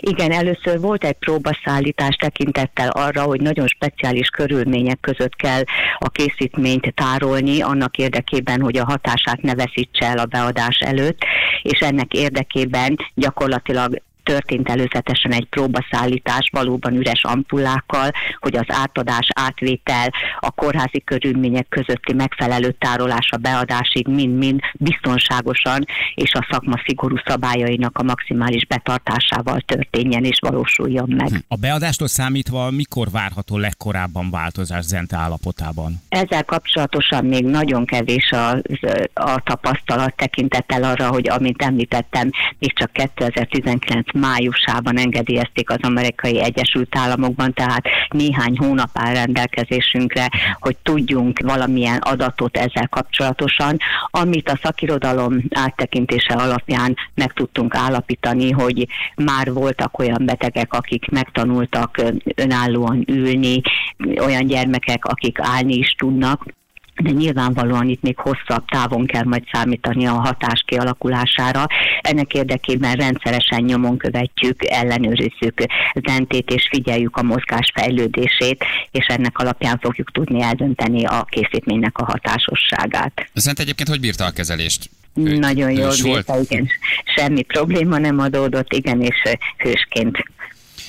Igen, először volt egy próbaszállítás tekintettel arra, hogy nagyon speciális körülmények között kell a készítményt tárolni, annak érdekében, hogy a hatását ne veszítse el a beadás előtt, és ennek érdekében gyakorlatilag történt előzetesen egy próbaszállítás valóban üres ampullákkal, hogy az átadás, átvétel, a kórházi körülmények közötti megfelelő tárolás a beadásig mind-mind biztonságosan és a szakma szigorú szabályainak a maximális betartásával történjen és valósuljon meg. A beadástól számítva mikor várható legkorábban változás Zente állapotában? Ezzel kapcsolatosan még nagyon kevés a, a tapasztalat tekintettel arra, hogy amint említettem, még csak 2019 májusában engedélyezték az amerikai Egyesült Államokban, tehát néhány hónap áll rendelkezésünkre, hogy tudjunk valamilyen adatot ezzel kapcsolatosan, amit a szakirodalom áttekintése alapján meg tudtunk állapítani, hogy már voltak olyan betegek, akik megtanultak önállóan ülni, olyan gyermekek, akik állni is tudnak, de nyilvánvalóan itt még hosszabb távon kell majd számítani a hatás kialakulására. Ennek érdekében rendszeresen nyomon követjük, ellenőrizzük zentét és figyeljük a mozgás fejlődését, és ennek alapján fogjuk tudni eldönteni a készítménynek a hatásosságát. Zent egyébként hogy bírta a kezelést? Nagyon jól bírta, igen. Semmi probléma nem adódott, igen, és hősként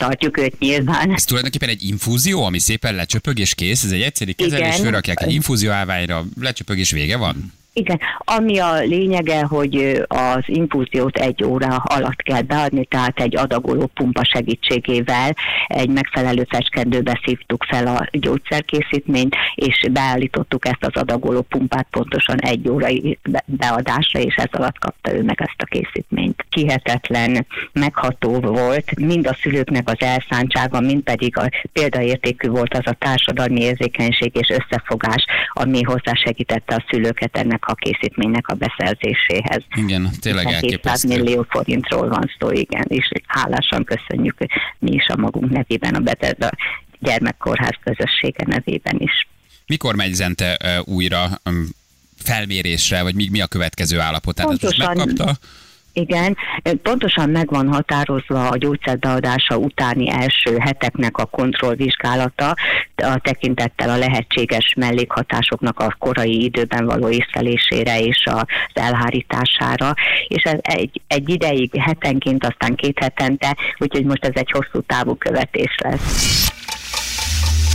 tartjuk őt nyilván. Ez tulajdonképpen egy infúzió, ami szépen lecsöpög és kész, ez egy egyszerű kezelés, fölrakják egy infúzió állványra, lecsöpög és vége van? Igen, ami a lényege, hogy az infúziót egy óra alatt kell beadni, tehát egy adagoló pumpa segítségével egy megfelelő fecskendőbe szívtuk fel a gyógyszerkészítményt, és beállítottuk ezt az adagoló pumpát pontosan egy órai beadásra, és ez alatt kapta ő meg ezt a készítményt. Kihetetlen, megható volt, mind a szülőknek az elszántsága, mind pedig a példaértékű volt az a társadalmi érzékenység és összefogás, ami hozzásegítette a szülőket ennek ennek a készítménynek a beszerzéséhez. Igen, tényleg elképesztő. 200 millió forintról van szó, igen, és hálásan köszönjük mi is a magunk nevében a Betesda gyermekkórház közössége nevében is. Mikor megy Zente újra felmérésre, vagy mi, mi a következő állapot? Tehát Pontosan, megkapta? Igen, pontosan meg van határozva a gyógyszerbeadása utáni első heteknek a kontrollvizsgálata, a tekintettel a lehetséges mellékhatásoknak a korai időben való észlelésére és az elhárítására, és ez egy, egy ideig hetenként, aztán két hetente, úgyhogy most ez egy hosszú távú követés lesz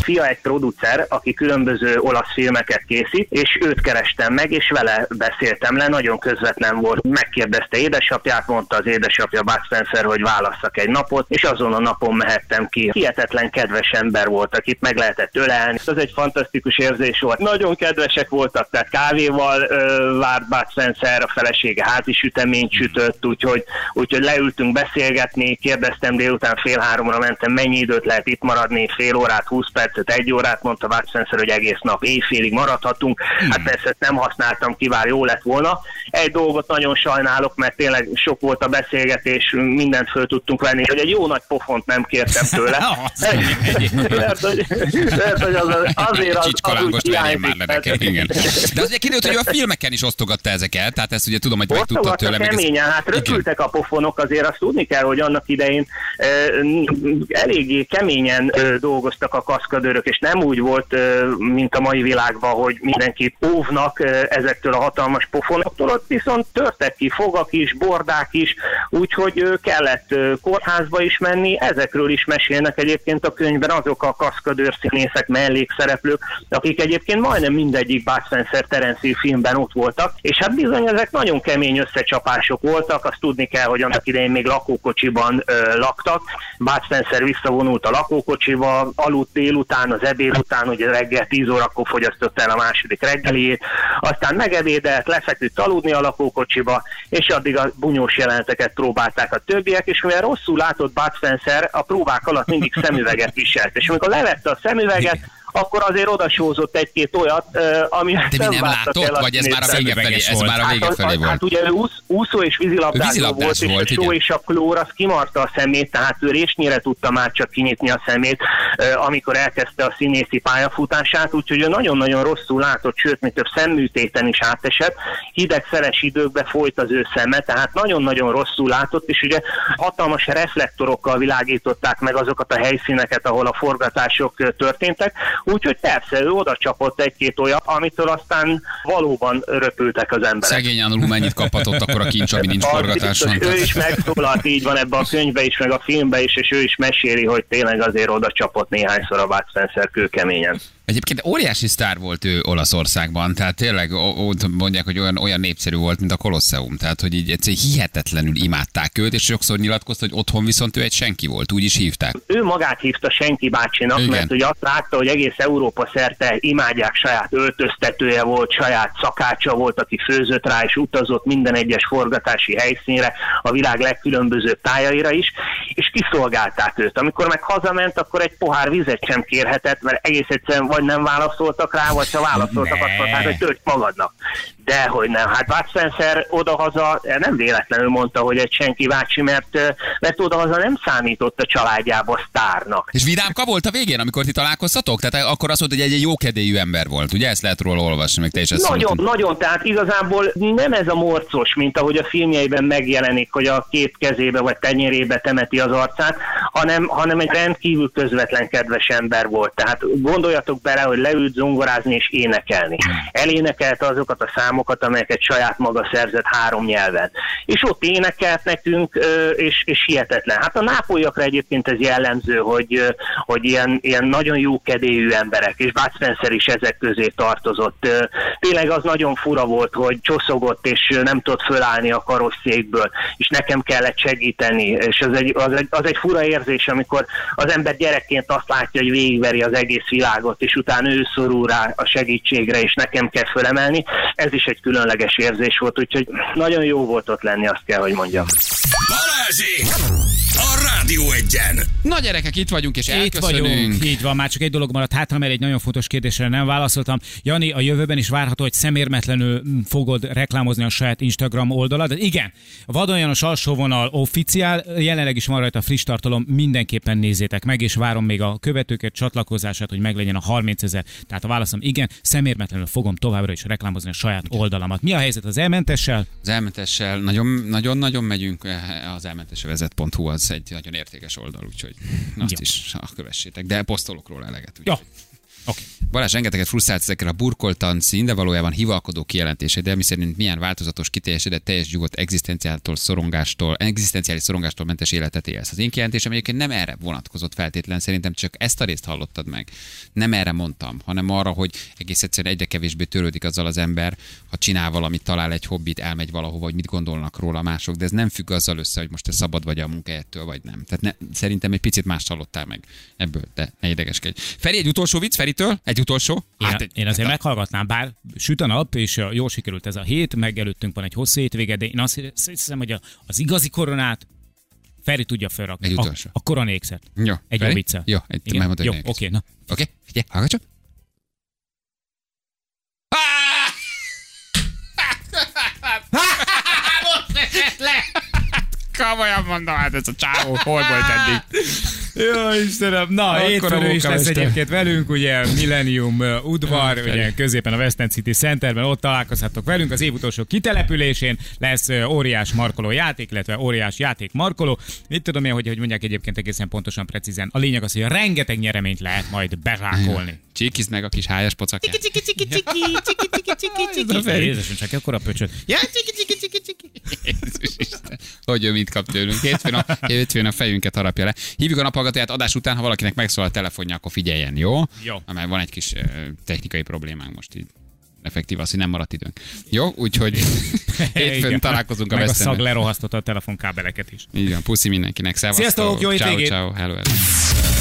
fia egy producer, aki különböző olasz filmeket készít, és őt kerestem meg, és vele beszéltem le, nagyon közvetlen volt. Megkérdezte édesapját, mondta az édesapja Bud Spencer, hogy válasszak egy napot, és azon a napon mehettem ki. Hihetetlen kedves ember volt, akit meg lehetett ölelni. Ez egy fantasztikus érzés volt. Nagyon kedvesek voltak, tehát kávéval ö, várt Bud Spencer, a felesége házi süteményt sütött, úgyhogy, úgyhogy leültünk beszélgetni, kérdeztem délután fél háromra mentem, mennyi időt lehet itt maradni, fél órát, 20 perc percet, egy órát, mondta Vácsenszer, hogy egész nap éjfélig maradhatunk. Hmm. Hát persze ezt nem használtam ki, bár jó lett volna. Egy dolgot nagyon sajnálok, mert tényleg sok volt a beszélgetés, mindent föl tudtunk venni, hogy egy jó nagy pofont nem kértem tőle. mert, hogy, mert, hogy az, azért az, az úgy már nekem, igen. De az ugye kiderült, hogy a filmeken is osztogatta ezeket, tehát ezt ugye tudom, hogy meg tudta tőle. Keményen, ez... hát röpültek a pofonok, azért azt tudni kell, hogy annak idején eléggé keményen dolgoztak a kaszkadőrök és nem úgy volt, mint a mai világban, hogy mindenkit óvnak ezektől a hatalmas pofonoktól, ott viszont törtek ki fogak is, bordák is, úgyhogy kellett kórházba is menni, ezekről is mesélnek egyébként a könyvben azok a kaszkadőr színészek, mellékszereplők, akik egyébként majdnem mindegyik Bud Spencer Terence filmben ott voltak, és hát bizony ezek nagyon kemény összecsapások voltak, azt tudni kell, hogy annak idején még lakókocsiban ö, laktak, Bud Spencer visszavonult a lakókocsiba, aludt délután, után, az ebéd után, ugye reggel 10 órakor fogyasztott el a második reggeliét, aztán megebédelt, lefeküdt aludni a lakókocsiba, és addig a bunyós jeleneteket próbálták a többiek, és mivel rosszul látott Bud Spencer, a próbák alatt mindig szemüveget viselt. És amikor levette a szemüveget, akkor azért odasózott egy-két olyat, ami De mi nem látott, el vagy ez már a vége felé, ez már a vége felé hát, volt? Hát ugye ő úsz, úszó és vízilabdázó, vízilabdás volt, volt, és a só és a klór az kimarta a szemét, tehát ő résnyire tudta már csak kinyitni a szemét, amikor elkezdte a színészi pályafutását, úgyhogy ő nagyon-nagyon rosszul látott, sőt, mint több szemműtéten is átesett, hideg szeles időkbe folyt az ő szeme, tehát nagyon-nagyon rosszul látott, és ugye hatalmas reflektorokkal világították meg azokat a helyszíneket, ahol a forgatások történtek, Úgyhogy persze, ő oda csapott egy-két olyan, amitől aztán valóban röpültek az emberek. Szegény Anulú mennyit kaphatott akkor a kincs, ami nincs forgatáson. Ő is megszólalt, így van ebben a könyvben is, meg a filmben is, és ő is meséli, hogy tényleg azért oda csapott néhányszor a Bud Spencer kőkeményen. Egyébként óriási sztár volt ő Olaszországban, tehát tényleg ott mondják, hogy olyan, olyan népszerű volt, mint a Kolosseum, tehát hogy így egyszerűen hihetetlenül imádták őt, és sokszor nyilatkozta, hogy otthon viszont ő egy senki volt, úgy is hívták. Ő magát hívta senki bácsinak, Igen. mert ugye azt látta, hogy egész Európa szerte imádják, saját öltöztetője volt, saját szakácsa volt, aki főzött rá, és utazott minden egyes forgatási helyszínre, a világ legkülönbözőbb tájaira is, és kiszolgálták őt. Amikor meg hazament, akkor egy pohár vizet sem kérhetett, mert egész egyszerűen vagy nem válaszoltak rá, vagy ha válaszoltak, azt mondták, hogy tölts magadnak. Dehogy nem. Hát Bud Spencer odahaza nem véletlenül mondta, hogy egy senki bácsi, mert, mert odahaza nem számított a családjába sztárnak. És vidámka volt a végén, amikor ti találkoztatok? Tehát akkor azt mondta, hogy egy, egy jókedélyű ember volt. Ugye ezt lehet róla olvasni, meg te is ezt Nagyon, szóltad. nagyon, tehát igazából nem ez a morcos, mint ahogy a filmjeiben megjelenik, hogy a két kezébe vagy tenyerébe temeti az arcát, hanem, hanem egy rendkívül közvetlen kedves ember volt. Tehát gondoljatok bele, hogy leült zongorázni és énekelni. Elénekelte azokat a számokat, amelyeket saját maga szerzett három nyelven. És ott énekelt nekünk, és, és hihetetlen. Hát a nápolyakra egyébként ez jellemző, hogy, hogy ilyen, ilyen nagyon jó kedélyű emberek, és Bud Spencer is ezek közé tartozott. Tényleg az nagyon fura volt, hogy csoszogott, és nem tudott fölállni a karosszékből, és nekem kellett segíteni, és az egy, az egy, az egy fura érzés, amikor az ember gyerekként azt látja, hogy végigveri az egész világot, és utána ő szorul rá a segítségre, és nekem kell fölemelni. Ez is egy különleges érzés volt, úgyhogy nagyon jó volt ott lenni, azt kell, hogy mondjam. Balázsi! A Rádió egyen! Na gyerekek, itt vagyunk, és Itt elköszönünk. vagyunk, így van, már csak egy dolog maradt hátra, mert egy nagyon fontos kérdésre nem válaszoltam. Jani, a jövőben is várható, hogy szemérmetlenül fogod reklámozni a saját Instagram oldalad. Igen, Vadon János alsóvonal officiál, jelenleg is van rajta friss tartalom, mindenképpen nézzétek meg, és várom még a követőket csatlakozását, hogy meglegyen a 30 ezer. Tehát a válaszom igen, szemérmetlenül fogom továbbra is reklámozni a saját oldalamat. Mi a helyzet az elmentessel? Az elmentessel nagyon- nagyon-nagyon megyünk, eh, az elmentesövezet.hu az egy nagyon értékes oldal, úgyhogy azt Jó. is ah, kövessétek, de posztolok róla eleget. Jó. úgyhogy. Oké. Balázs rengeteget frusztrált ezekkel a burkoltan szín, de valójában hivalkodó kijelentésed, de mi milyen változatos, kiteljesedett, teljes nyugodt egzisztenciától, szorongástól, egzisztenciális szorongástól mentes életet élsz. Az én kijelentésem egyébként nem erre vonatkozott feltétlen, szerintem csak ezt a részt hallottad meg. Nem erre mondtam, hanem arra, hogy egész egyszerűen egyre kevésbé törődik azzal az ember, ha csinál valamit, talál egy hobbit, elmegy valahova, hogy mit gondolnak róla mások, de ez nem függ azzal össze, hogy most te szabad vagy a munkájától, vagy nem. Tehát ne, szerintem egy picit más hallottál meg ebből, de ne idegeskedj. Feri, egy utolsó vicc Feritől? Egy utolsó? Én, Hát, én azért hát, meghallgatnám, bár süt a nap, és uh, jól sikerült ez a hét, meg előttünk van egy hosszú hétvége, de én azt hiszem, hogy a- az igazi koronát Feri tudja felrakni. Egy A, utolsó. a koronékszet. Jó. Egy Feri? jó viccel. Jó, egy, Igen? már mondod, Jó, oké, elkezdjük. na. Oké, figyelj, hallgass csak. Komolyan mondom, hát ez a csávó hol volt eddig? Jó, Istenem, na, hétfőn is lesz munkamester. egyébként velünk, ugye Millennium udvar, Feri. ugye középen a West End City Centerben, ott találkozhatok velünk, az év utolsó kitelepülésén lesz óriás markoló játék, illetve óriás játék markoló. Mit tudom én, hogy, hogy mondják egyébként egészen pontosan, precízen. A lényeg az, hogy rengeteg nyereményt lehet majd berákolni. Csíkizd meg a kis hájas pocakját. Csiki, csiki, csiki, csiki, csiki, csiki, csiki, Ez a Feri. Jézusom, csak ekkora pöcsöt. Ja, csiki, csiki, csiki, csiki. Jézus Isten. Hogy ő mit kap tőlünk. Hétfőn a, hétfőn a fejünket harapja le. Hívjuk a naphallgatóját adás után, ha valakinek megszól a telefonja, akkor figyeljen, jó? Jó. Mert van egy kis technikai problémánk most így. Effektív az, hogy nem maradt időnk. Jó, úgyhogy hétfőn Igen. találkozunk a Meg a szag lerohasztotta a telefonkábeleket is. Így van, puszi mindenkinek. Szevasztok. Sziasztok, jó ciao, ciao, hello, hello.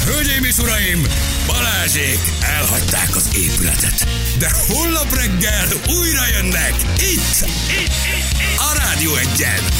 Hölgyeim és uraim, Balázsék elhagyták az épületet. De holnap reggel újra jönnek itt, itt, itt, itt a Rádió egyen.